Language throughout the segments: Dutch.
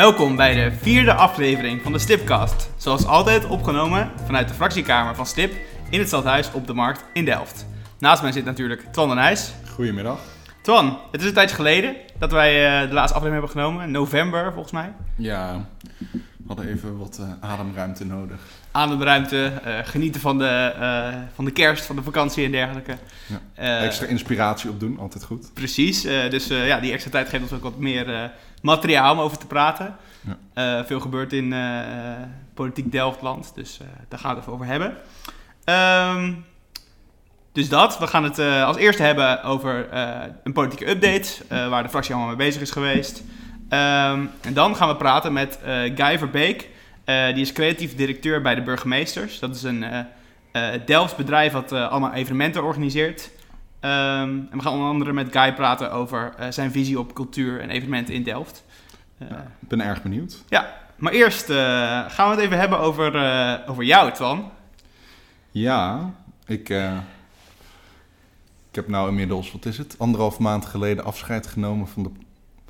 Welkom bij de vierde aflevering van de Stipcast. Zoals altijd opgenomen vanuit de fractiekamer van Stip in het stadhuis op de Markt in Delft. Naast mij zit natuurlijk Twan de Nijs. Goedemiddag. Twan, het is een tijdje geleden dat wij eh, de laatste aflevering hebben genomen. November volgens mij. Ja, hadden even wat eh, ademruimte nodig. Ademruimte, eh, genieten van de, eh, van de kerst, van de vakantie en dergelijke. Ja. Extra inspiratie opdoen, altijd goed. Precies, dus ja, die extra tijd geeft ons ook wat meer materiaal om over te praten. Ja. Veel gebeurt in politiek Delftland, dus daar gaan we het even over hebben. Ehm, dus dat, we gaan het als eerste hebben over een politieke update, waar de fractie allemaal mee bezig is geweest. Ehm, en dan gaan we praten met eh, Guy Verbeek, Eh, die is creatief directeur bij de Burgemeesters. Dat is een eh Delfts bedrijf dat allemaal evenementen organiseert. Ehm, en we gaan onder andere met Guy praten over zijn visie op cultuur en evenementen in Delft. Ja, ik ben erg benieuwd. Maar eerst gaan we het even hebben over, over jou, Twan. Ja, ik, ik heb nou inmiddels, wat is het, anderhalf maand geleden afscheid genomen van, de,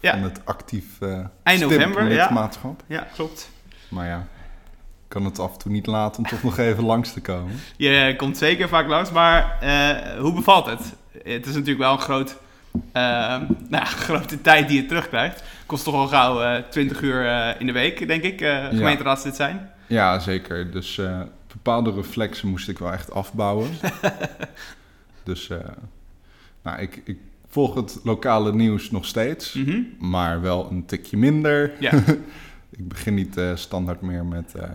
Ja. van het actief eh Eind november, ja. Ja, klopt. Maar ja, ik kan het af en toe niet laten om toch nog even langs te komen. Je komt zeker vaak langs, maar eh, hoe bevalt het? Het is natuurlijk wel een groot, eh, nou, ja, grote tijd die je terugkrijgt. Kost toch al gauw eh 20 uur in de week, denk ik, gemeenteraadslid zijn. Ja, zeker. Dus bepaalde reflexen moest ik wel echt afbouwen. dus nou, ik, ik volg het lokale nieuws nog steeds, Mhm. maar wel een tikje minder. Ja. Ik begin niet eh, standaard meer met eh,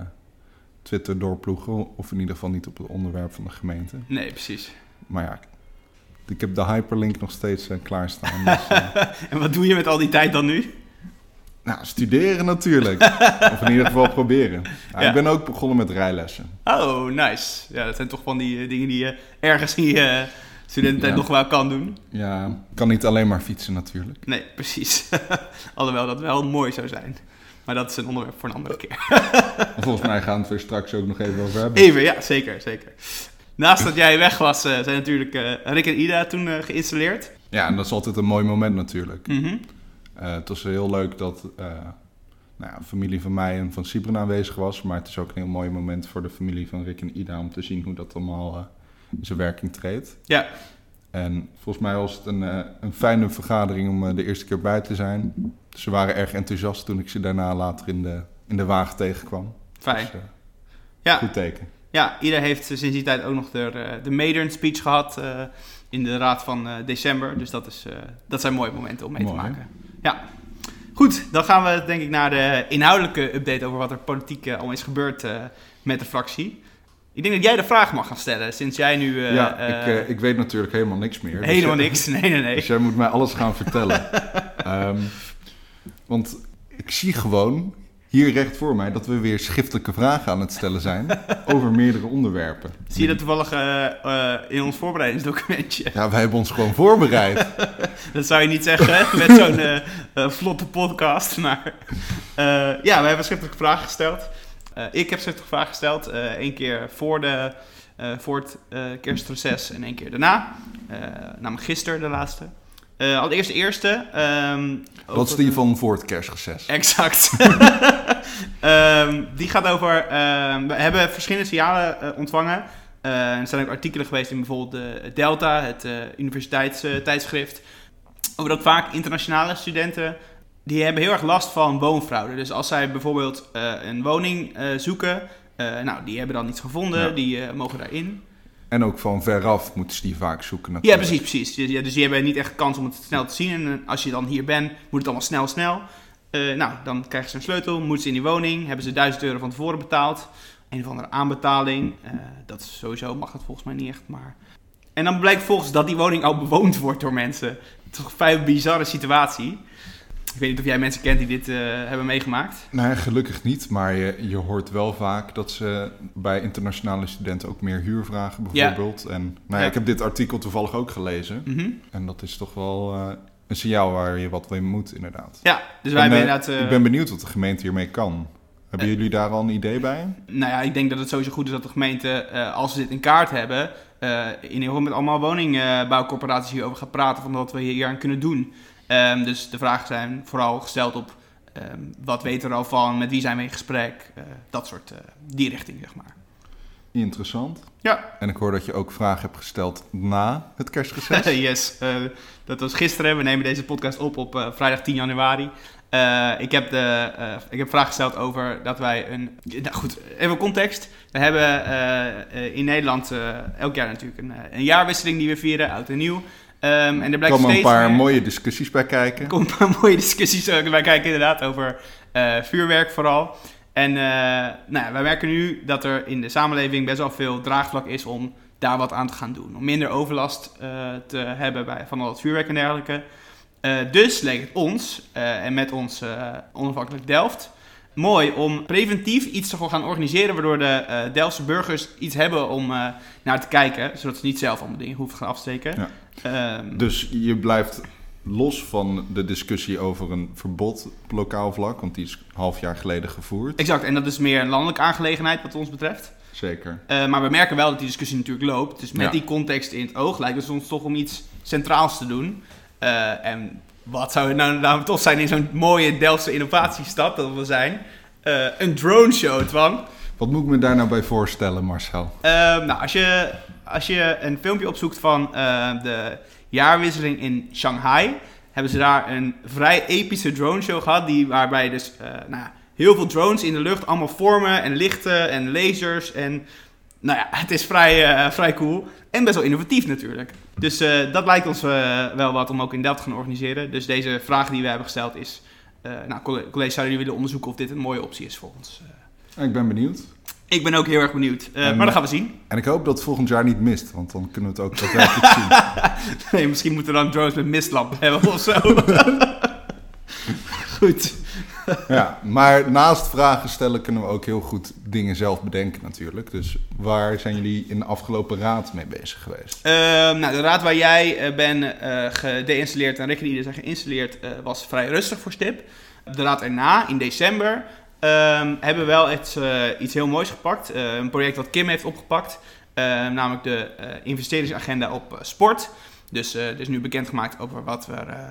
Twitter doorploegen, of in ieder geval niet op het onderwerp van de gemeente. Nee, precies. Maar ja, ik heb de hyperlink nog steeds eh, klaarstaan. Dus, En wat doe je met al die tijd dan nu? nou, studeren natuurlijk. of in ieder geval proberen. Nou, Ja. Ik ben ook begonnen met rijlessen. Oh, nice. Ja, dat zijn toch van die dingen die je ergens in je studententijd Ja. nog wel kan doen. Ja, kan niet alleen maar fietsen natuurlijk. Nee, precies. Alhoewel dat wel mooi zou zijn. Maar dat is een onderwerp voor een andere keer. Volgens mij gaan we het er straks ook nog even over hebben. Even, ja, zeker, zeker. Naast dat jij weg was, eh, zijn natuurlijk eh, Rick en Ida toen eh, geïnstalleerd. Ja, en dat is altijd een mooi moment natuurlijk. Mhm. Het was heel leuk dat nou ja, familie van mij en van Sibren aanwezig was. Maar het is ook een heel mooi moment voor de familie van Rick en Ida om te zien hoe dat allemaal zijn werking treedt. Ja, En volgens mij was het een, eh, een fijne vergadering om eh, de eerste keer bij te zijn. Ze waren erg enthousiast toen ik ze daarna later in de, in de wagen tegenkwam. fijn. Dus, eh, Ja, Goed teken. ja, Ida heeft sinds die tijd ook nog de, de Maiden speech gehad eh, in de raad van december. Dus dat, is, dat zijn mooie momenten om mee Mooi, te hè? maken. Ja. Goed, dan gaan we denk ik naar de inhoudelijke update over wat er politiek al is gebeurd met de fractie. Ik denk dat jij de vraag mag gaan stellen, sinds jij nu... eh, ja, eh, ik, eh, ik weet natuurlijk helemaal niks meer. Dus helemaal niks. Nee, nee, nee. Dus jij moet mij alles gaan vertellen. Ehm, want ik zie gewoon hier recht voor mij dat we weer schriftelijke vragen aan het stellen zijn over meerdere onderwerpen. Zie je dat toevallig in ons voorbereidingsdocumentje? Ja, wij hebben ons gewoon voorbereid. Dat zou je niet zeggen met zo'n vlotte podcast. Maar ja, we hebben schriftelijke vragen gesteld. Eh, ik heb schriftelijke vragen gesteld. eh Eén keer voor, de, eh, voor het eh, kerstreces en één keer daarna. Eh namelijk gisteren de laatste. Eh allereerst de eerste. ehm, Dat is die van voor het kerstreces. Exact. Ehm, die gaat over. ehm, we hebben verschillende signalen eh, ontvangen. Eh, er zijn ook artikelen geweest in bijvoorbeeld de Delta, het eh, universiteitstijdschrift. Over dat vaak internationale studenten. Die hebben heel erg last van woonfraude. Dus als zij bijvoorbeeld eh, een woning eh, zoeken. eh, nou, die hebben dan iets gevonden, Ja. die mogen daarin. En ook van veraf moeten ze die vaak zoeken Ja, natuurlijk. precies, precies. Dus, ja, dus die hebben niet echt kans om het snel te zien. En als je dan hier bent, moet het allemaal snel, snel. Nou, dan krijgen ze een sleutel, moeten ze in die woning, hebben ze 1000 euro van tevoren betaald. Een of andere aanbetaling. Dat is sowieso mag het volgens mij niet echt, maar... En dan blijkt volgens dat die woning al bewoond wordt door mensen. Toch een vrij bizarre situatie. Ik weet niet of jij mensen kent die dit eh, hebben meegemaakt. Nee, gelukkig niet. Maar je, je hoort wel vaak dat ze bij internationale studenten ook meer huur vragen bijvoorbeeld. En nou ja, Ja. ik heb dit artikel toevallig ook gelezen. Mhm. En dat is toch wel eh, een signaal waar je wat mee moet inderdaad. Ja, dus wij En, hebben eh, inderdaad... Ik ben benieuwd wat de gemeente hiermee kan. Hebben jullie daar al een idee bij? Nou ja, ik denk dat het sowieso goed is dat de gemeente, als ze dit in kaart hebben, in ieder geval met allemaal woningbouwcorporaties hierover gaat praten van wat we hier aan kunnen doen. Ehm, dus de vragen zijn vooral gesteld op ehm, wat weten we er al van? Met wie zijn we in gesprek? Eh, dat soort, eh, die richting, zeg maar. Interessant. Ja. En ik hoor dat je ook vragen hebt gesteld na het kerstreces. yes, eh, dat was gisteren. We nemen deze podcast op op vrijdag 10 januari. Ik, heb de, ik heb vragen gesteld over dat wij een... Nou goed, even context. We hebben in Nederland elk jaar natuurlijk een, een jaarwisseling die we vieren, oud en nieuw. Ehm, en er blijkt komen een paar meer- mooie discussies bij kijken. er komen een paar mooie discussies bij kijken, inderdaad, over eh, vuurwerk vooral. En eh, nou ja, wij merken nu dat er in de samenleving best wel veel draagvlak is om daar wat aan te gaan doen. Om minder overlast eh, te hebben bij, van al het vuurwerk en dergelijke. Dus leek het ons, en met ons onafhankelijk Delft, mooi om preventief iets te gaan organiseren... waardoor de Delftse burgers iets hebben om eh, naar te kijken... zodat ze niet zelf allemaal dingen hoeven gaan afsteken. Ja. Ehm, Dus je blijft los van de discussie over een verbod op lokaal vlak, want die is half jaar geleden gevoerd. Exact, en dat is meer een landelijke aangelegenheid wat ons betreft. Zeker. Eh, maar we merken wel dat die discussie natuurlijk loopt. Dus met Ja. die context in het oog lijkt het ons toch om iets centraals te doen. En wat zou het nou, nou tof zijn in zo'n mooie Delftse innovatiestad dat we zijn? Eh, een drone show, Twan. Wat moet ik me daar nou bij voorstellen, Marcel? Ehm, nou, als je, als je een filmpje opzoekt van eh, de jaarwisseling in Shanghai, hebben ze daar een vrij epische drone show gehad, die, waarbij dus eh, nou, heel veel drones in de lucht, allemaal vormen en lichten en lasers en nou ja, het is vrij, vrij cool en best wel innovatief natuurlijk. Dus eh, dat lijkt ons eh, wel wat om ook in Delft te gaan organiseren. Dus deze vraag die we hebben gesteld is, eh nou colle- collega's zouden jullie willen onderzoeken of dit een mooie optie is voor ons? Ik ben benieuwd. ik ben ook heel erg benieuwd, En- maar dat gaan we zien. En ik hoop dat het volgend jaar niet mist, want dan kunnen we het ook daadwerkelijk zien. Nee, misschien moeten we dan drones met mistlamp hebben of zo. Goed. Ja, maar naast vragen stellen kunnen we ook heel goed dingen zelf bedenken natuurlijk. Dus waar zijn jullie in de afgelopen raad mee bezig geweest? Ehm, nou, de raad waar jij eh, bent gedeinstalleerd en Rick en zijn geïnstalleerd, eh, was vrij rustig voor Stip. De raad erna, in december, ehm, hebben we wel iets, iets heel moois gepakt. Een project wat Kim heeft opgepakt. namelijk de investeringsagenda op sport. Dus er is nu bekendgemaakt over wat we, eh,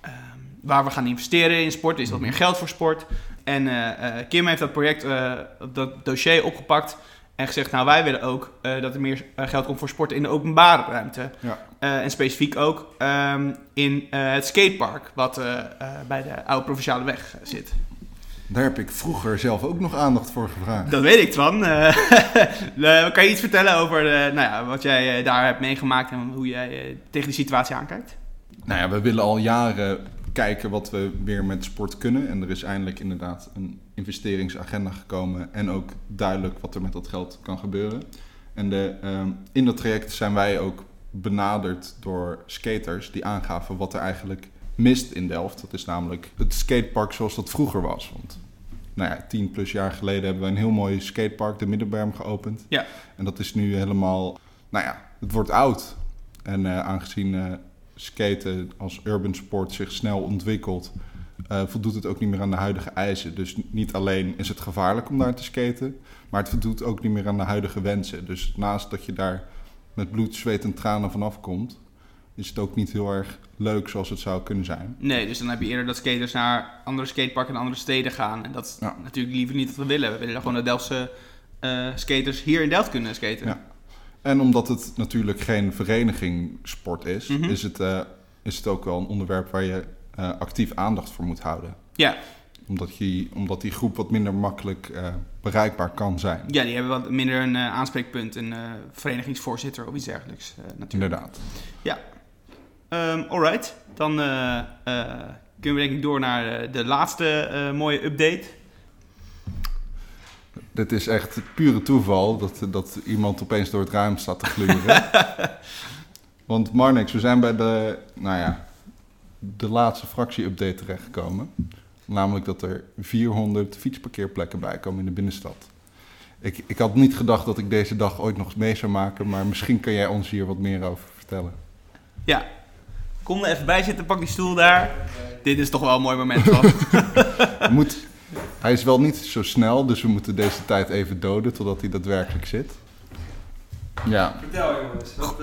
ehm, waar we gaan investeren in sport. Er is wat meer geld voor sport. En eh, eh, Kim heeft dat project, eh, dat dossier opgepakt. En gezegd, nou wij willen ook dat er meer geld komt voor sport in de openbare ruimte. Ja. En specifiek ook ehm, in het skatepark, wat bij de oude provinciale weg zit. Daar heb ik vroeger zelf ook nog aandacht voor gevraagd. Dat weet ik, Twan. Kan je iets vertellen over nou ja, wat jij daar hebt meegemaakt en hoe jij tegen die situatie aankijkt? Nou ja, we willen al jaren kijken wat we weer met sport kunnen. En er is eindelijk inderdaad een investeringsagenda gekomen. En ook duidelijk wat er met dat geld kan gebeuren. En de, ehm, in dat traject zijn wij ook benaderd door skaters die aangaven wat er eigenlijk mist in Delft. Dat is namelijk het skatepark zoals dat vroeger was. Want nou ja, tien plus jaar geleden hebben we een heel mooi skatepark, de Middenberm, geopend. Ja. En dat is nu helemaal, nou ja, het wordt oud. En eh, aangezien eh, skaten als urban sport zich snel ontwikkelt, eh, voldoet het ook niet meer aan de huidige eisen. Dus niet alleen is het gevaarlijk om daar te skaten, maar het voldoet ook niet meer aan de huidige wensen. Dus naast dat je daar met bloed, zweet en tranen vanaf komt, is het ook niet heel erg leuk zoals het zou kunnen zijn. Nee, dus dan heb je eerder dat skaters naar andere skateparken en andere steden gaan. En dat is Ja. natuurlijk liever niet wat we willen. We willen gewoon dat Delftse eh, skaters hier in Delft kunnen skaten. Ja. En omdat het natuurlijk geen verenigingsport is, Mhm. is, het, eh, is het ook wel een onderwerp waar je eh, actief aandacht voor moet houden. Ja. Omdat, je, omdat die groep wat minder makkelijk eh, bereikbaar kan zijn. Ja, die hebben wat minder een aanspreekpunt, een verenigingsvoorzitter of iets dergelijks. natuurlijk. Inderdaad. Ehm alright, dan kunnen we denk ik door naar de laatste mooie update. Dit is echt pure toeval dat, dat iemand opeens door het ruim staat te gluren. Want Marnix, we zijn bij de, nou ja, de laatste fractie-update terechtgekomen. Namelijk dat er 400 fietsparkeerplekken bij komen in de binnenstad. Ik, ik had niet gedacht dat ik deze dag ooit nog mee zou maken, maar misschien kan jij ons hier wat meer over vertellen. Ja, kom er even bij zitten, pak die stoel daar. Dit is toch wel een mooi moment, moet, hij is wel niet zo snel, dus we moeten deze tijd even doden totdat hij daadwerkelijk zit. Ja, Vertel jongens. Wat,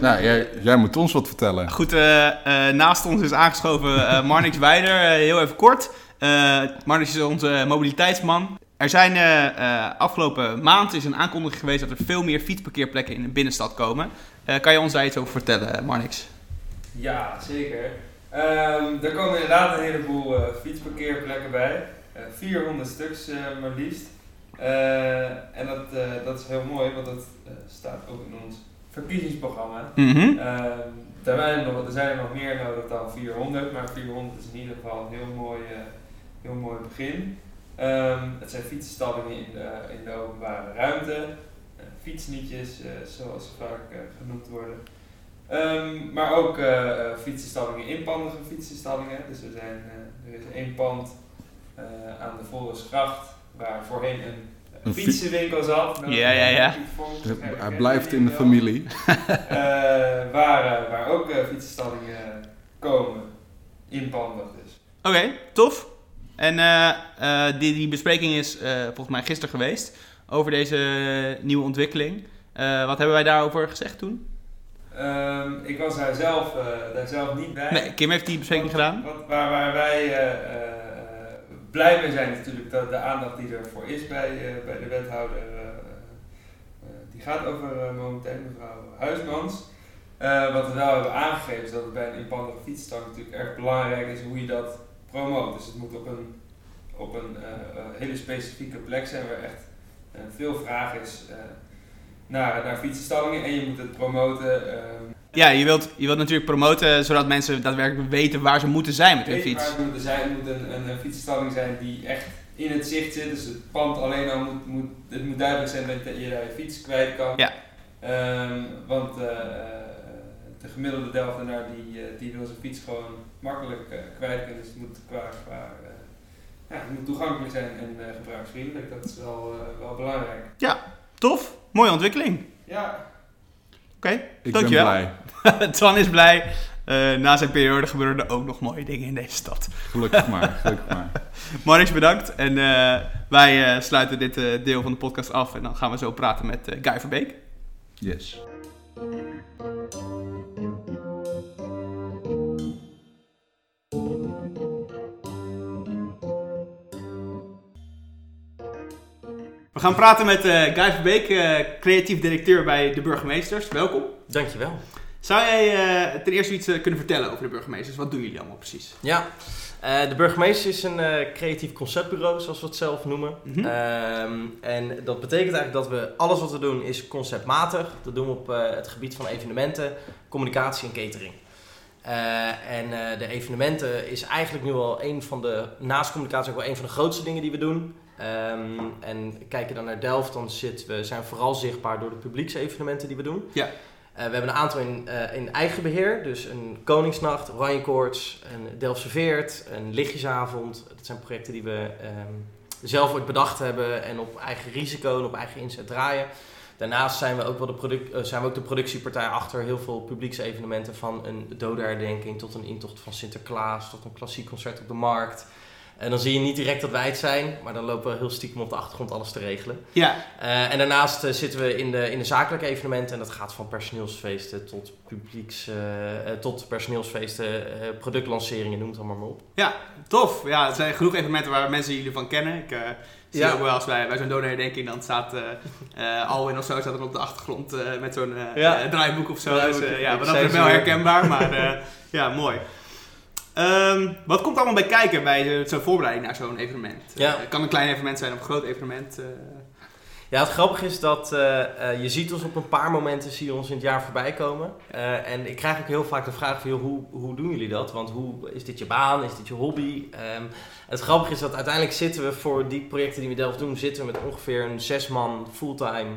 nou, jij, jij moet ons wat vertellen. Goed, eh, eh, naast ons is aangeschoven eh, Marnix Weider. Eh, heel even kort. Uh, Marnix is onze mobiliteitsman. Er zijn uh, afgelopen maand is een aankondiging geweest dat er veel meer fietsparkeerplekken in de binnenstad komen. kan je ons daar iets over vertellen, Marnix? Ja, zeker. Um, er komen inderdaad een heleboel fietsparkeerplekken bij. 400 stuks maar liefst. en dat, dat is heel mooi, want dat staat ook in ons verkiezingsprogramma. Mm -hmm. er, zijn nog, er zijn er nog meer nodig dan 400, maar 400 is in ieder geval een heel mooi, heel mooi begin. Um, het zijn fietsenstallingen in de, in de openbare ruimte, uh, fietsnietjes uh, zoals ze vaak genoemd worden. Um, maar ook fietsenstallingen, inpandige fietsenstallingen. Dus er, zijn, er is één pand aan de Vollersgracht waar voorheen een een fietsenwinkel zat. Ja, ja, ja. Hij blijft in de familie. uh, waar, waar ook uh, fietsenstallingen komen. Inpandig dus. Oké, tof. En uh, die, die bespreking is volgens mij gisteren geweest over deze nieuwe ontwikkeling. wat hebben wij daarover gezegd toen? Um, ik was daar zelf, daar zelf niet bij. Nee, Kim heeft die bespreking gedaan. Wat, waar, waar wij blij mee zijn natuurlijk dat de aandacht die ervoor is bij, uh, bij de wethouder, uh, die gaat over momenteel mevrouw Huismans. wat we wel hebben aangegeven is dat het bij een inpandige fietsstang natuurlijk erg belangrijk is hoe je dat promoot. Dus het moet op een, op een hele specifieke plek zijn waar echt veel vraag is naar, naar fietsenstallingen en je moet het promoten. Ehm, ja, je wilt, je wilt natuurlijk promoten zodat mensen daadwerkelijk weten waar ze moeten zijn met hun fiets. Waar ze moeten zijn, het moet een, een, een fietsenstalling zijn die echt in het zicht zit. Dus het pand alleen al moet, moet, het moet duidelijk zijn dat je daar je fiets kwijt kan. Ja. Um, want uh, de gemiddelde Delftenaar die, uh, die wil zijn fiets gewoon makkelijk uh, kwijt kunnen. Dus het moet, qua, qua, ja, het moet toegankelijk zijn en gebruiksvriendelijk. Dat is wel, wel belangrijk. Ja, tof. Mooie ontwikkeling. Ja. Oké, okay, ik dankjewel. ben blij. Twan is blij. Uh, na zijn periode gebeuren er ook nog mooie dingen in deze stad. Gelukkig maar, gelukkig maar. Bedankt. En uh, wij uh, sluiten dit deel van de podcast af. En dan gaan we zo praten met Guy Verbeek. Yes. We gaan praten met uh, Guy Verbeek, uh, creatief directeur bij de burgemeesters. Welkom. Dankjewel. Zou jij uh, ten eerste iets kunnen vertellen over de burgemeesters? Wat doen jullie allemaal precies? Ja, de burgemeester is een creatief conceptbureau, zoals we het zelf noemen. Mm -hmm. en dat betekent eigenlijk dat we alles wat we doen is conceptmatig. Dat doen we op het gebied van evenementen, communicatie en catering. en de evenementen is eigenlijk nu al een van de, naast communicatie ook wel een van de grootste dingen die we doen. Um, en kijk je dan naar Delft, dan zit, we zijn vooral zichtbaar door de publieksevenementen die we doen. Ja. Uh, we hebben een aantal in, uh, in eigen beheer, dus een Koningsnacht, Oranjekoorts, een Delft Serveert, een Lichtjesavond. Dat zijn projecten die we um, zelf ooit bedacht hebben en op eigen risico en op eigen inzet draaien. Daarnaast zijn we ook wel de, product, uh, zijn we ook de productiepartij achter heel veel publieksevenementen van een dodenherdenking tot een intocht van Sinterklaas, tot een klassiek concert op de markt. En dan zie je niet direct dat wij het zijn, maar dan lopen we heel stiekem op de achtergrond alles te regelen. Ja. Uh, en daarnaast uh, zitten we in de, in de zakelijke evenementen en dat gaat van personeelsfeesten tot publieks, uh, tot personeelsfeesten, productlanceringen, noem het allemaal maar op. Ja, tof. Ja, er zijn genoeg evenementen waar mensen jullie van kennen. Ik zie ja. ook wel als wij bij zo'n donorherdenking, dan staat Alwin of zo staat er op de achtergrond met zo'n ja. draaiboek of zo. Dus, ja, maar dat is wel herkenbaar, maar ja, mooi. Um, wat komt allemaal bij kijken bij zo'n voorbereiding naar zo'n evenement? Ja. Het kan een klein evenement zijn of een groot evenement. Uh. Ja, het grappige is dat uh, je ziet ons op een paar momenten zie je ons in het jaar voorbij komen. en ik krijg ook heel vaak de vraag van, hoe, hoe doen jullie dat? Want hoe, is dit je baan? Is dit je hobby? Um, het grappige is dat uiteindelijk zitten we voor die projecten die we Delft doen, zitten we met ongeveer een zes man fulltime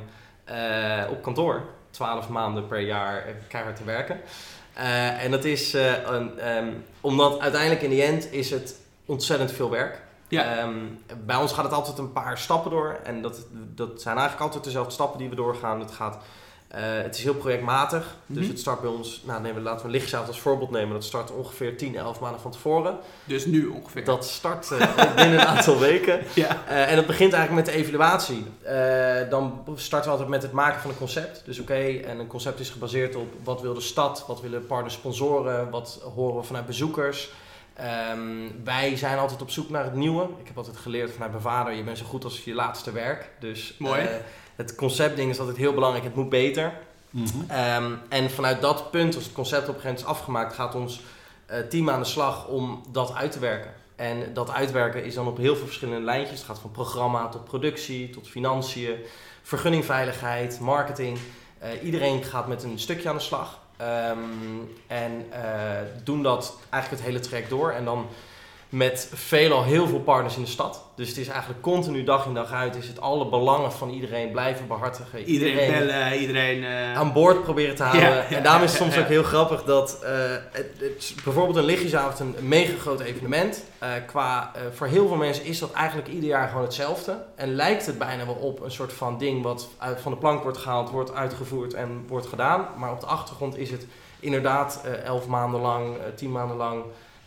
op kantoor. Twaalf maanden per jaar keihard te werken. Uh, en dat is uh, een, um, omdat uiteindelijk in die end is het ontzettend veel werk. Ja. Um, bij ons gaat het altijd een paar stappen door. En dat, dat zijn eigenlijk altijd dezelfde stappen die we doorgaan. Het, gaat, het is heel projectmatig. Mm -hmm. Dus het start bij ons, nou nemen, laten we een lichtzaal als voorbeeld nemen. Dat start ongeveer 10, 11 maanden van tevoren. Dus nu ongeveer? Dat start binnen een aantal weken. Ja. en dat begint eigenlijk met de evaluatie. dan starten we altijd met het maken van een concept. Dus oké, okay, en een concept is gebaseerd op wat wil de stad, wat willen partners sponsoren, wat horen we vanuit bezoekers. Ehm, wij zijn altijd op zoek naar het nieuwe. Ik heb altijd geleerd vanuit mijn vader, je bent zo goed als je laatste werk. Dus Mooi. eh, het conceptding is altijd heel belangrijk, het moet beter. Mhm. Ehm, en vanuit dat punt, als het concept op een gegeven moment is afgemaakt, gaat ons eh, team aan de slag om dat uit te werken. En dat uitwerken is dan op heel veel verschillende lijntjes. Het gaat van programma tot productie, tot financiën, vergunningveiligheid, marketing. Eh, iedereen gaat met een stukje aan de slag. Ehm, en eh, doen dat eigenlijk het hele traject door. En dan met veelal heel veel partners in de stad. Dus het is eigenlijk continu dag in dag uit. Is het alle belangen van iedereen blijven behartigen. Iedereen bellen, iedereen... eh, aan boord proberen te houden. Ja, ja, en daarom is het soms ja. ook heel grappig dat eh, het, bijvoorbeeld een lichtjesavond een, een mega groot evenement. Eh, qua, voor heel veel mensen is dat eigenlijk ieder jaar gewoon hetzelfde. En lijkt het bijna wel op een soort van ding wat uit, van de plank wordt gehaald, wordt uitgevoerd en wordt gedaan. Maar op de achtergrond is het inderdaad elf maanden lang, tien maanden lang.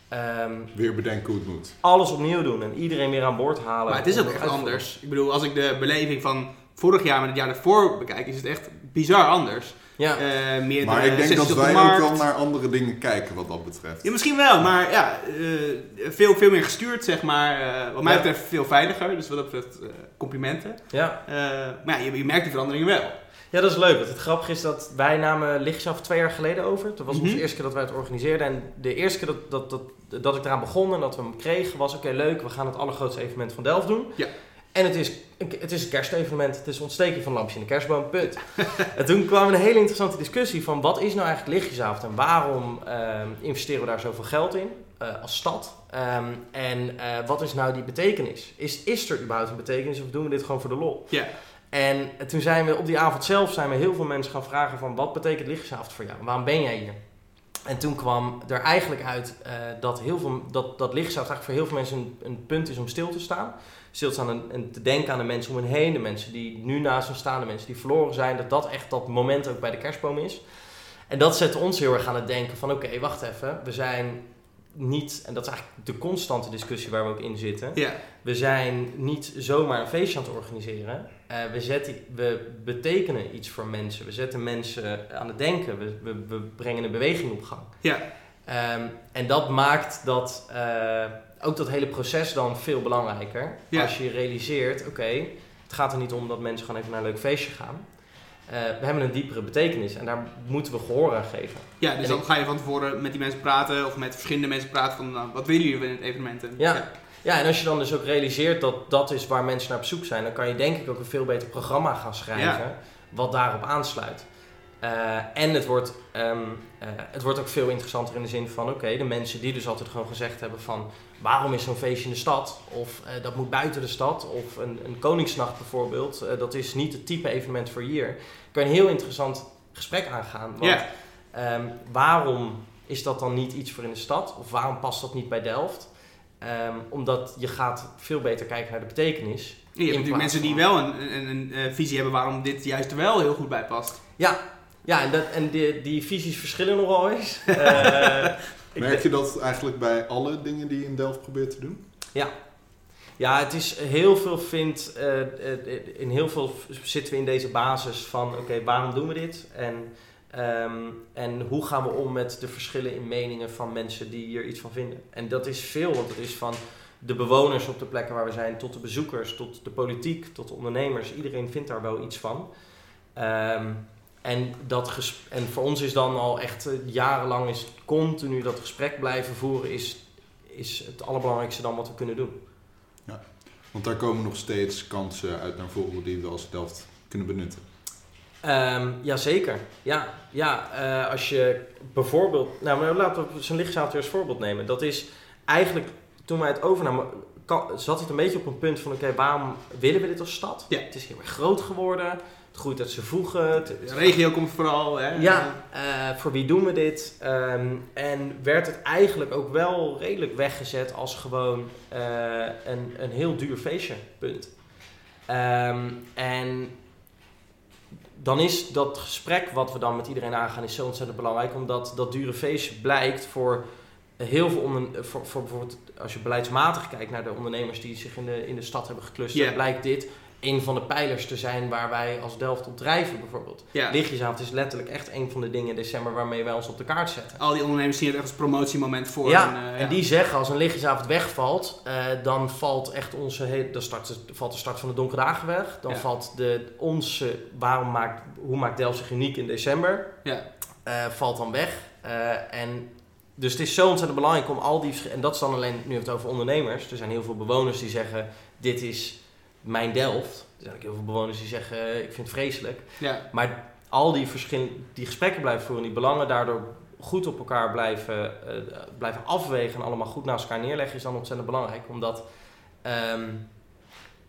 Ehm, Weer bedenken hoe het moet. alles opnieuw doen en iedereen weer aan boord halen. Maar het is ook echt anders. Ik bedoel, als ik de beleving van vorig jaar met het jaar daarvoor bekijk, is het echt bizar anders. Ja. Eh meer Maar de ik denk dat op de wij ook wel naar andere dingen kijken wat dat betreft. Ja, misschien wel, maar ja, eh, veel, veel meer gestuurd, zeg maar. Eh, wat mij Ja. betreft veel veiliger, dus wat dat betreft eh, complimenten. ja. Eh, maar ja, je, je merkt die veranderingen wel. Ja, dat is leuk. Want het grappige is dat wij namen Lichtjesaf twee jaar geleden over. Dat was Mhm. onze eerste keer dat wij het organiseerden. En de eerste keer dat, dat, dat, dat ik eraan begon en dat we hem kregen, was oké, leuk, we gaan het allergrootste evenement van Delft doen. Ja. En het is, een- het is een kerstevenement. Het is ontsteken van lampje in de kerstboom, punt. en toen kwam een hele interessante discussie van wat is nou eigenlijk Lichtjesavond en waarom ehm, investeren we daar zoveel geld in eh, als stad? Ehm, en eh, wat is nou die betekenis? Is, is er überhaupt een betekenis of doen we dit gewoon voor de lol? Ja. En toen zijn we op die avond zelf zijn we heel veel mensen gaan vragen van wat betekent lichtjesavond voor jou? Waarom ben jij hier? En toen kwam er eigenlijk uit eh, dat, heel veel, dat, dat eigenlijk voor heel veel mensen een, een punt is om stil te staan. Stil te staan en, en te denken aan de mensen om hen heen, de mensen die nu naast ons staan, de mensen die verloren zijn. Dat dat echt dat moment ook bij de kerstboom is. En dat zette ons heel erg aan het denken van oké, wacht even. We zijn niet, en dat is eigenlijk de constante discussie waar we ook in zitten. Ja, We zijn niet zomaar een feestje aan het organiseren. Eh, we, zetten, we betekenen iets voor mensen. We zetten mensen aan het denken. We, we, we brengen een beweging op gang. ja. Ehm, en dat maakt dat, eh, ook dat hele proces dan veel belangrijker. Ja. Als je realiseert, oké, het gaat er niet om dat mensen gewoon even naar een leuk feestje gaan. Eh, we hebben een diepere betekenis en daar moeten we gehoor aan geven. ja dus En dan ik- ga je van tevoren met die mensen praten of met verschillende mensen praten van nou, wat willen jullie in het evenement? En, Ja. Ja, en als je dan dus ook realiseert dat dat is waar mensen naar op zoek zijn, dan kan je denk ik ook een veel beter programma gaan schrijven wat daarop aansluit. Eh, en het wordt, ehm, eh, het wordt ook veel interessanter in de zin van, oké, de mensen die dus altijd gewoon gezegd hebben van, waarom is zo'n feestje in de stad? Of eh, dat moet buiten de stad, of een, een Koningsnacht bijvoorbeeld, dat is niet het type evenement voor hier. Kan je een heel interessant gesprek aangaan. Want Ja. ehm, waarom is dat dan niet iets voor in de stad? Of waarom past dat niet bij Delft? Ehm, omdat je gaat veel beter kijken naar de betekenis. Je hebt natuurlijk mensen die wel een, een, een, eh, visie hebben waarom dit juist er wel heel goed bij past. Ja, ja en, dat, en die, die visies verschillen nogal eens. Eh, Merk je dat eigenlijk bij alle dingen die je in Delft probeert te doen? Ja, het is heel veel vindt, eh, in heel veel zitten we in deze basis van, oké, waarom doen we dit? En, ehm, en hoe gaan we om met de verschillen in meningen van mensen die hier iets van vinden? En dat is veel, want het is van de bewoners op de plekken waar we zijn, tot de bezoekers, tot de politiek, tot de ondernemers. Iedereen vindt daar wel iets van. Ehm, en, dat en voor ons is dan al echt eh, jarenlang is continu dat gesprek blijven voeren, is, is het allerbelangrijkste dan wat we kunnen doen. Want daar komen nog steeds kansen uit naar voren die we als Delft kunnen benutten. Ehm jazeker. Ja, ja eh, als je bijvoorbeeld... Nou, maar laten we zijn lichtzaal als voorbeeld nemen. Dat is eigenlijk, toen wij het overnamen, kan- zat het een beetje op een punt van... Oké, waarom willen we dit als stad? Ja. Het is heel erg groot geworden. Het groeit uit zijn voegen. Het, het- De regio komt vooral. Hè? ja, eh, voor wie doen we dit? Ehm, en werd het eigenlijk ook wel redelijk weggezet als gewoon eh, een, een heel duur feestje, punt. Ehm, en dan is dat gesprek wat we dan met iedereen aangaan is zo ontzettend belangrijk, omdat dat dure feestje blijkt voor heel veel onder, voor, voor bijvoorbeeld als je beleidsmatig kijkt naar de ondernemers die zich in de, in de stad hebben geclusterd, blijkt dit een van de pijlers te zijn waar wij als Delft op drijven bijvoorbeeld. Ja. Lichtjesavond is letterlijk echt een van de dingen in december waarmee wij ons op de kaart zetten. Al die ondernemers zien het echt als promotiemoment voor. ja, eh, en die zeggen als een lichtjesavond wegvalt, eh, dan valt echt onze hele, dan start, de- valt de start van de donkere dagen weg. Dan Ja. valt de, onze, waarom maakt, hoe maakt Delft zich uniek in december, Ja. eh, valt dan weg. En dus het is zo ontzettend belangrijk om al die, en dat is dan alleen, nu hebben we het over ondernemers. Er zijn heel veel bewoners die zeggen, dit is mijn Delft. Er zijn ook heel veel bewoners die zeggen, eh, ik vind het vreselijk. Ja. Maar al die, verschil, die gesprekken blijven voeren, die belangen daardoor goed op elkaar blijven, eh, blijven afwegen en allemaal goed naast elkaar neerleggen, is dan ontzettend belangrijk. Omdat ehm,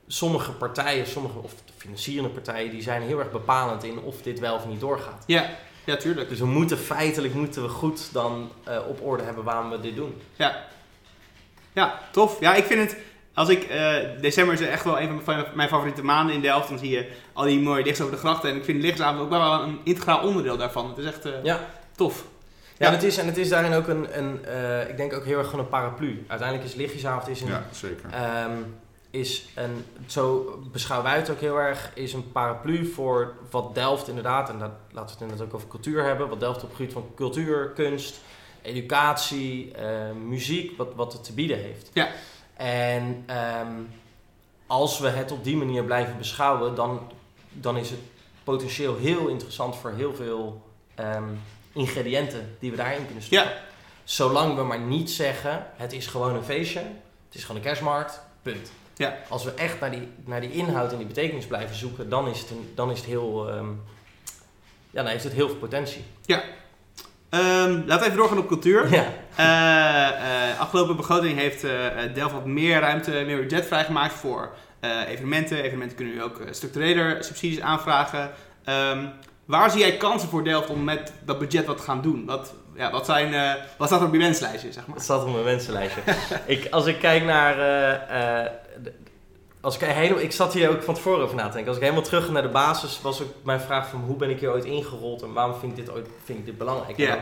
sommige partijen, sommige, of de financierende partijen, die zijn heel erg bepalend in of dit wel of niet doorgaat. Ja. ja, tuurlijk. Dus we moeten feitelijk moeten we goed dan eh, op orde hebben waarom we dit doen. Ja. Ja, tof. Ja, ik vind het... Als ik... eh, december is echt wel een van mijn favoriete maanden in Delft. Dan zie je al die mooie lichts over de grachten. En ik vind lichtsavond ook wel een integraal onderdeel daarvan. Het is echt eh, Ja. tof. Ja, Ja. En, het is, en het is daarin ook een, een eh, ik denk ook heel erg gewoon een paraplu. Uiteindelijk is lichtjesavond is een Ja, zeker. Ehm, is een, zo beschouwen wij het ook heel erg, is een paraplu voor wat Delft inderdaad, en dat, laten we het inderdaad ook over cultuur hebben, wat Delft op het gebied van cultuur, kunst, educatie, eh, muziek, wat, wat het te bieden heeft. Ja. En ehm, als we het op die manier blijven beschouwen, dan, dan is het potentieel heel interessant voor heel veel ehm, ingrediënten die we daarin kunnen stoppen. Ja. Zolang we maar niet zeggen, het is gewoon een feestje, het is gewoon een kerstmarkt, punt. Ja. Als we echt naar die, naar die inhoud en die betekenis blijven zoeken, dan is het, een, dan is het heel, ehm, ja, dan heeft het heel veel potentie. Ehm, laten we even doorgaan op cultuur. Ja. Eh, afgelopen begroting heeft eh, Delft wat meer ruimte, meer budget vrijgemaakt voor evenementen. Evenementen kunnen nu ook uh, structureler subsidies aanvragen. Ehm, waar zie jij kansen voor Delft om met dat budget wat te gaan doen? Wat, ja, wat, zijn, wat staat er op je wenslijstje, zeg maar? Dat staat op mijn wensenlijstje. ik, als ik kijk naar. de- als ik, helemaal, ik zat hier ook van tevoren over na te denken. Als ik helemaal terug naar de basis, was ook mijn vraag van hoe ben ik hier ooit ingerold en waarom vind ik dit, ooit, vind ik dit belangrijk? Dan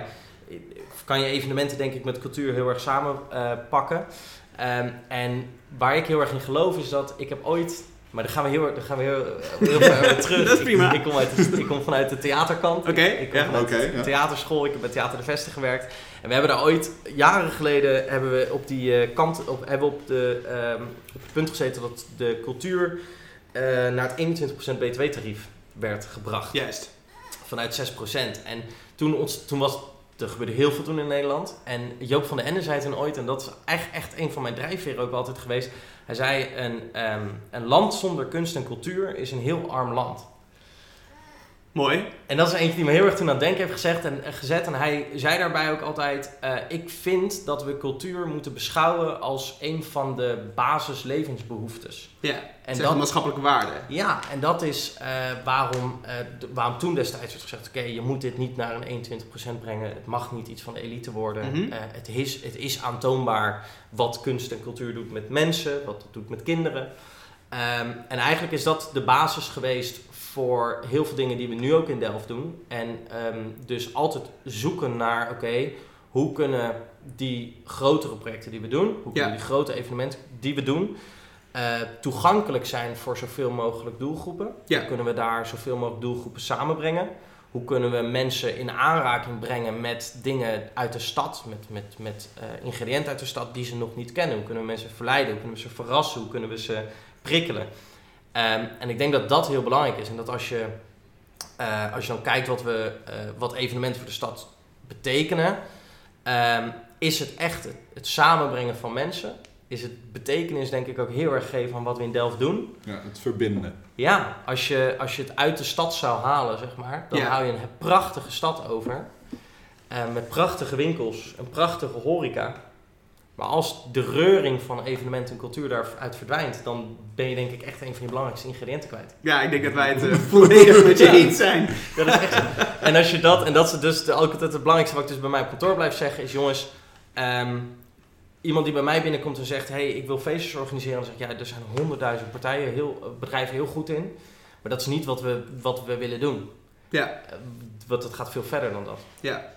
kan je evenementen denk ik met cultuur heel erg samen eh, pakken. Ehm, en waar ik heel erg in geloof is dat ik heb ooit, maar dan gaan we heel, dan gaan we heel, heel ver terug. Dat is prima. Ik, ik, kom uit de, ik kom vanuit de theaterkant. Oké, ik, ik kom ja. vanuit Oké, de theaterschool. Ik heb bij Theater de Vesten gewerkt. En we hebben daar ooit, jaren geleden, hebben we op die eh, kant, op, hebben we op, de, ehm, op het punt gezeten dat de cultuur eh, naar het 21% btw-tarief werd gebracht. Juist. Vanuit 6%. En toen, ons, toen was, er gebeurde heel veel toen in Nederland. En Joop van den Ende zei toen ooit, en dat is echt, echt een van mijn drijfveren ook altijd geweest. Hij zei, een, ehm, een land zonder kunst en cultuur is een heel arm land. Mooi. En dat is eentje die me heel erg toen aan het denken heeft gezegd en, eh, gezet. En hij zei daarbij ook altijd: eh, Ik vind dat we cultuur moeten beschouwen als een van de basislevensbehoeftes. Ja, En dat... maatschappelijke waarde. ja, en dat is eh, waarom, waarom toen destijds werd gezegd: Oké, je moet dit niet naar een 21% brengen. Het mag niet iets van de elite worden. Mhm. Het, is, het is aantoonbaar wat kunst en cultuur doet met mensen, wat het doet met kinderen. Ehm, en eigenlijk is dat de basis geweest voor heel veel dingen die we nu ook in Delft doen. En ehm, dus altijd zoeken naar, oké, hoe kunnen die grotere projecten die we doen, hoe kunnen Ja. die grote evenementen die we doen, eh, toegankelijk zijn voor zoveel mogelijk doelgroepen? Ja. Hoe kunnen we daar zoveel mogelijk doelgroepen samenbrengen? Hoe kunnen we mensen in aanraking brengen met dingen uit de stad, met, met, met eh, ingrediënten uit de stad die ze nog niet kennen? Hoe kunnen we mensen verleiden? Hoe kunnen we ze verrassen? Hoe kunnen we ze prikkelen? Ehm, en ik denk dat dat heel belangrijk is. En dat als je, eh, als je dan kijkt wat, we, eh, wat evenementen voor de stad betekenen, ehm, is het echt het, het samenbrengen van mensen. Is het betekenis denk ik ook heel erg geven aan wat we in Delft doen. Ja, het verbinden. Ja, als je, als je het uit de stad zou halen, zeg maar, dan Ja. hou je een prachtige stad over. eh, met prachtige winkels, een prachtige horeca. Maar als de reuring van evenement en cultuur daaruit verdwijnt, dan ben je denk ik echt een van je belangrijkste ingrediënten kwijt. Ja, ik denk dat wij het eh, volledig met je eens zijn. Ja, dat is echt. En als je dat, en dat is dus de, ook altijd het belangrijkste wat ik dus bij mij op kantoor blijf zeggen, is jongens, ehm, iemand die bij mij binnenkomt en zegt, hey, ik wil feestjes organiseren, dan zeg ik, ja, er zijn honderdduizend partijen, heel, eh, bedrijven heel goed in, maar dat is niet wat we, wat we willen doen. Ja, Eh, Want het gaat veel verder dan dat. ja.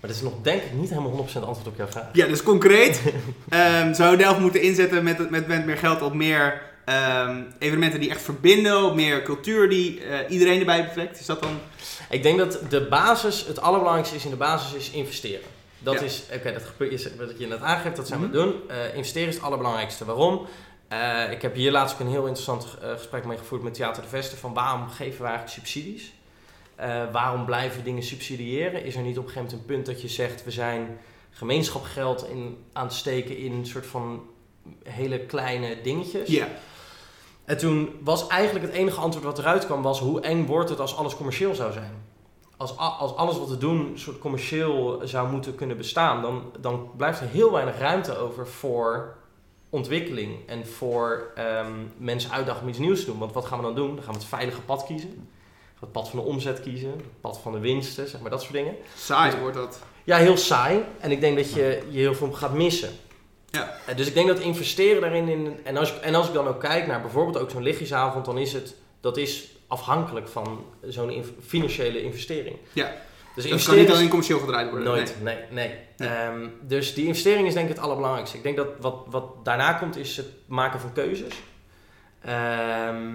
Maar dat is nog denk ik niet helemaal 100% antwoord op jouw vraag. Ja, dus concreet ehm, zou Delft moeten inzetten met, met, met meer geld op meer Ehm, evenementen die echt verbinden, of meer cultuur die eh, iedereen erbij betrekt. Is dat dan... Ik denk dat de basis, het allerbelangrijkste is in de basis, is investeren. Dat Ja. is, oké, dat gebeurt, is wat je net aangeeft, dat zijn Mhm. we doen. Eh, investeren is het allerbelangrijkste. Waarom? Eh, ik heb hier laatst ook een heel interessant gesprek mee gevoerd met Theater de Vesten. Van waarom geven eigenlijk subsidies? Eh, waarom blijven we dingen subsidiëren? Is er niet op een gegeven moment een punt dat je zegt, we zijn gemeenschapgeld in, aan het steken in een soort van hele kleine dingetjes? Ja. En toen was eigenlijk het enige antwoord wat eruit kwam, was hoe eng wordt het als alles commercieel zou zijn? Als, als alles wat we doen een soort commercieel zou moeten kunnen bestaan, dan, dan blijft er heel weinig ruimte over voor ontwikkeling en voor ehm, mensen uitdagen om iets nieuws te doen. Want wat gaan we dan doen? Dan gaan we het veilige pad kiezen. Het pad van de omzet kiezen, het pad van de winsten, zeg maar dat soort dingen. Saai wordt dat. Ja, heel saai. En ik denk dat je, je heel veel gaat missen. Ja. Dus ik denk dat investeren daarin... In, en, als, ik- en als ik dan ook kijk naar bijvoorbeeld ook zo'n lichtjesavond... dan is het dat is afhankelijk van zo'n financiële investering. Ja. Dus Dat kan niet alleen commercieel gedraaid worden. Nooit, nee, nee. Nee. Ehm, dus die investering is denk ik het allerbelangrijkste. Ik denk dat wat, wat daarna komt is het maken van keuzes. Ehm,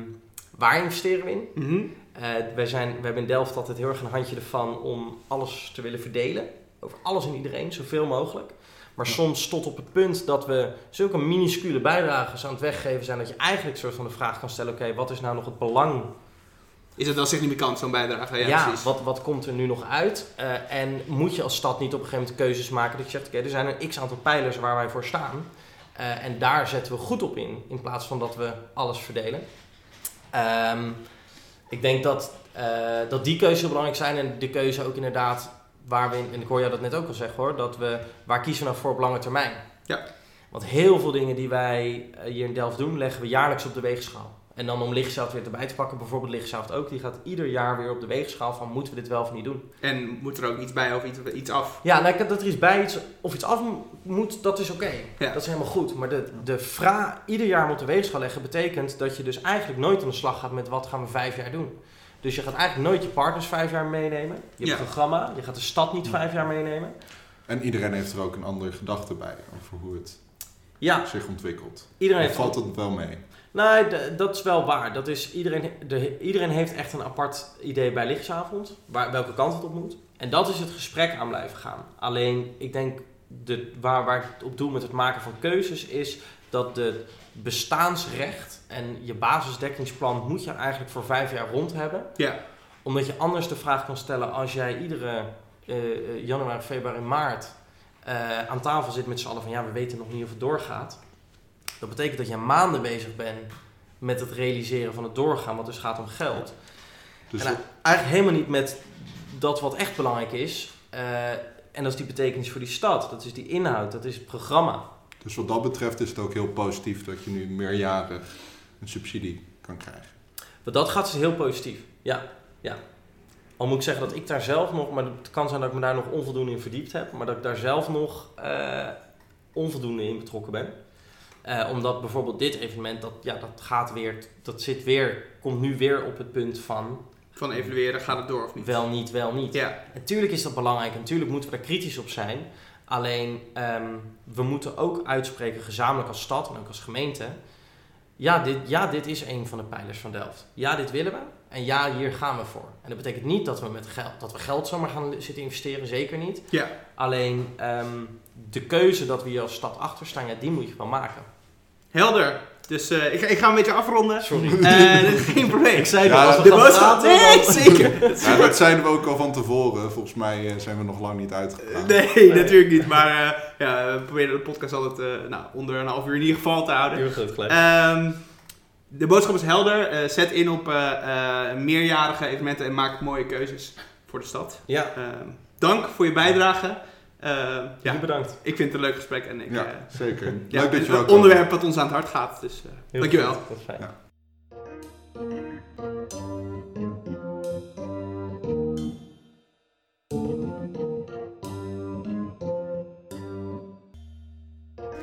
waar investeren we in? Mhm. Eh, wij, zijn, we hebben in Delft altijd heel erg een handje ervan om alles te willen verdelen. Over alles en iedereen, zoveel mogelijk. Maar soms tot op het punt dat we zulke minuscule bijdragen aan het weggeven zijn... dat je eigenlijk soort van de vraag kan stellen... oké, wat is nou nog het belang Is het wel significant, zo'n bijdrage? Ja, ja, precies. wat, wat komt er nu nog uit? Eh, en moet je als stad niet op een gegeven moment keuzes maken dat je zegt, oké, er zijn een x aantal pijlers waar wij voor staan. Eh, en daar zetten we goed op in, in plaats van dat we alles verdelen. Ehm, ik denk dat, eh, dat die keuzes belangrijk zijn en de keuze ook inderdaad waar we in, en ik hoor jou dat net ook al zeggen hoor, dat we, waar kiezen we nou voor op lange termijn? Ja. Want heel veel dingen die wij eh, hier in Delft doen, leggen we jaarlijks op de weegschaal. En dan om lichtzaad weer erbij te pakken, bijvoorbeeld lichtzaad ook, die gaat ieder jaar weer op de weegschaal van moeten we dit wel of niet doen. En moet er ook iets bij of iets, iets af? Ja, nou, ik- dat er iets bij iets, of iets af moet, dat is oké. Ja. Dat is helemaal goed. Maar de, de vraag ieder jaar op de weegschaal leggen betekent dat je dus eigenlijk nooit aan de slag gaat met wat gaan we vijf jaar doen. Dus je gaat eigenlijk nooit je partners vijf jaar meenemen. Je hebt Ja. een programma, je gaat de stad niet vijf jaar meenemen. En iedereen heeft er ook een andere gedachte bij over hoe het Ja, zich ontwikkelt. iedereen heeft valt het wel mee? Nee, d- dat is wel waar. Dat is, iedereen, de, iedereen heeft echt een apart idee bij lichtsavond, waar, welke kant het op moet. En dat is het gesprek aan blijven gaan. Alleen, ik denk, de, waar, waar ik het op doe met het maken van keuzes, is dat de bestaansrecht en je basisdekkingsplan moet je eigenlijk voor vijf jaar rond hebben. Ja. Omdat je anders de vraag kan stellen als jij iedere eh, eh, januari, februari, maart eh, aan tafel zit met z'n allen van ja, we weten nog niet of het doorgaat. Dat betekent dat je maanden bezig bent met het realiseren van het doorgaan, wat dus gaat om geld. Dus en eigenlijk helemaal niet met dat wat echt belangrijk is. eh, en dat is die betekenis voor die stad. Dat is die inhoud, dat is het programma. Dus wat dat betreft is het ook heel positief dat je nu meerjarig een subsidie kan krijgen. Maar dat gaat dus heel positief. Ja, ja. Al moet ik zeggen dat ik daar zelf nog, maar het kan zijn dat ik me daar nog onvoldoende in verdiept heb, maar dat ik daar zelf nog eh, onvoldoende in betrokken ben. Eh, omdat bijvoorbeeld dit evenement, dat, ja, dat gaat weer, dat zit weer, komt nu weer op het punt van Van evalueren, gaat het door of niet? wel niet, wel niet. Ja. Natuurlijk is dat belangrijk en natuurlijk moeten we daar kritisch op zijn. Alleen, ehm, we moeten ook uitspreken, gezamenlijk als stad en ook als gemeente. Ja dit, ja, dit is een van de pijlers van Delft. Ja, dit willen we. En ja, hier gaan we voor. En dat betekent niet dat we, met geld, dat we geld zomaar gaan zitten investeren, zeker niet. Ja. Alleen, ehm, de keuze dat we hier als stad achter staan, ja, die moet je wel maken. Helder. Dus eh, ik, ga- ik ga een beetje afronden. Sorry. Eh, geen probleem. ik zei Ja, dat als we de Nee, dan- zeker. Ja, dat zeiden we ook al van tevoren. Volgens mij eh, zijn we nog lang niet uitgegaan. Nee, natuurlijk niet. Maar eh, ja, we proberen de podcast altijd eh, nou, onder een half uur in ieder geval te houden. Heel goed gelijk. Ehm, de boodschap is helder. Eh, zet in op eh, eh, meerjarige evenementen en maak mooie keuzes voor de stad. ja, Ehm, dank voor je bijdrage. Ehm, ja, bedankt. ik vind het een leuk gesprek en ik, Ja, zeker. ja, Leuk dat je een onderwerp wat ons aan het hart gaat. Dus eh, Heel dankjewel. goed, Dat is fijn. Ja.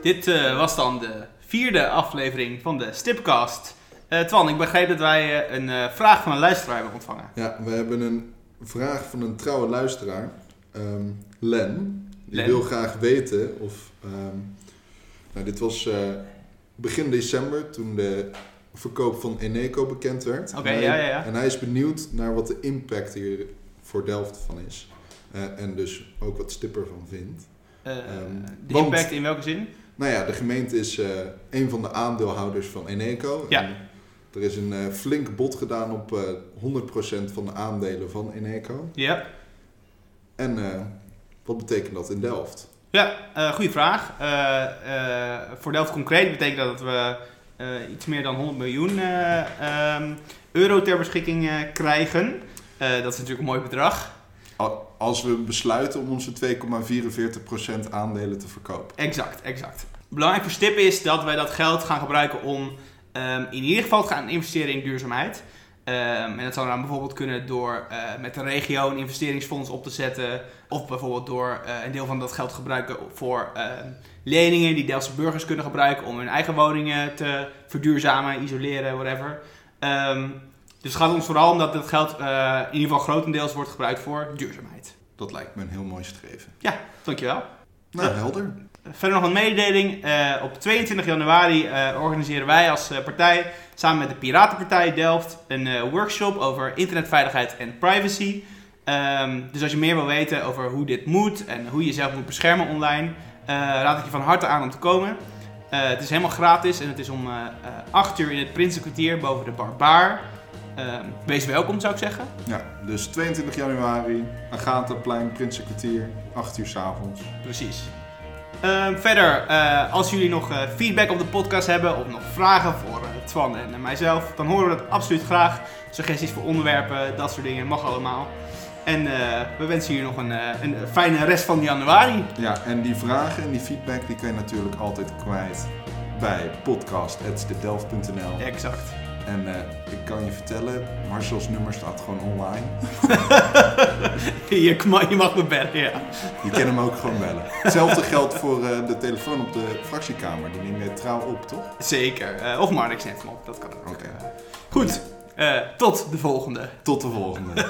Dit eh, was dan de vierde aflevering van de Stipcast. Eh Twan, ik begreep dat wij eh, een eh, vraag van een luisteraar hebben ontvangen. Ja, we hebben een vraag van een trouwe luisteraar, ehm, Len. Die Len. wil graag weten of. ehm, nou, dit was begin december toen de verkoop van Eneco bekend werd. Oké, En hij- ja, ja, ja. En hij is benieuwd naar wat de impact hier voor Delft van is. En dus ook wat Stipper van vindt. Eh, Ehm, de want- impact in welke zin? Nou ja, de gemeente is een van de aandeelhouders van Eneco. Ja. En er is een eh, flink bod gedaan op eh 100% van de aandelen van Eneco. Ja. En eh, wat betekent dat in Delft? Ja, eh goede vraag. Eh, eh, voor Delft concreet betekent dat dat we eh, iets meer dan 100 miljoen eh, ehm, euro ter beschikking eh, krijgen. Eh, dat is natuurlijk een mooi bedrag. Al- Als we besluiten om onze 2,44% aandelen te verkopen. Exact, exact. Belangrijk voor Stip is dat wij dat geld gaan gebruiken om ehm, in ieder geval te gaan investeren in duurzaamheid. Ehm, en dat zou dan bijvoorbeeld kunnen door eh, met de regio een investeringsfonds op te zetten. Of bijvoorbeeld door eh, een deel van dat geld te gebruiken voor ehm, leningen die Delftse burgers kunnen gebruiken om hun eigen woningen te verduurzamen, isoleren, whatever. Dus het gaat ons vooral om dat het geld eh, in ieder geval grotendeels wordt gebruikt voor duurzaamheid. Dat lijkt me een heel mooi streven. Dankjewel. Nou, Ja. helder. Verder nog een mededeling. Eh, op 22 januari eh, organiseren wij als eh, partij samen met de Piratenpartij Delft een workshop over internetveiligheid en privacy. Ehm, dus als je meer wil weten over hoe dit moet en hoe je jezelf moet beschermen online, raad ik je van harte aan om te komen. Het is helemaal gratis en het is om eh, eh, 8 uur in het Prinsenkwartier boven de Barbaar. Ehm, wees welkom zou ik zeggen. Ja, dus 22 januari, Agatha-plein, Prinsenkwartier, 8 uur 's avonds. Precies. Ehm, verder, eh, als jullie nog eh, feedback op de podcast hebben of nog vragen voor eh, Twan en mijzelf, dan horen we dat absoluut graag. Suggesties voor onderwerpen, dat soort dingen, mag allemaal. En we wensen jullie nog een, een fijne rest van januari. Ja, en die vragen en die feedback die kan je natuurlijk altijd kwijt bij podcast.delft.nl. Exact. En eh, ik kan je vertellen, Marcel's nummer staat gewoon online. je, mag, je mag me bellen, ja. Je kan hem ook gewoon bellen. Hetzelfde geldt voor eh, de telefoon op de fractiekamer. Die neem je trouw op, toch? Zeker. Eh, of Marnix neemt hem op, dat kan ook. Oké. Goed, tot de volgende. Tot de volgende.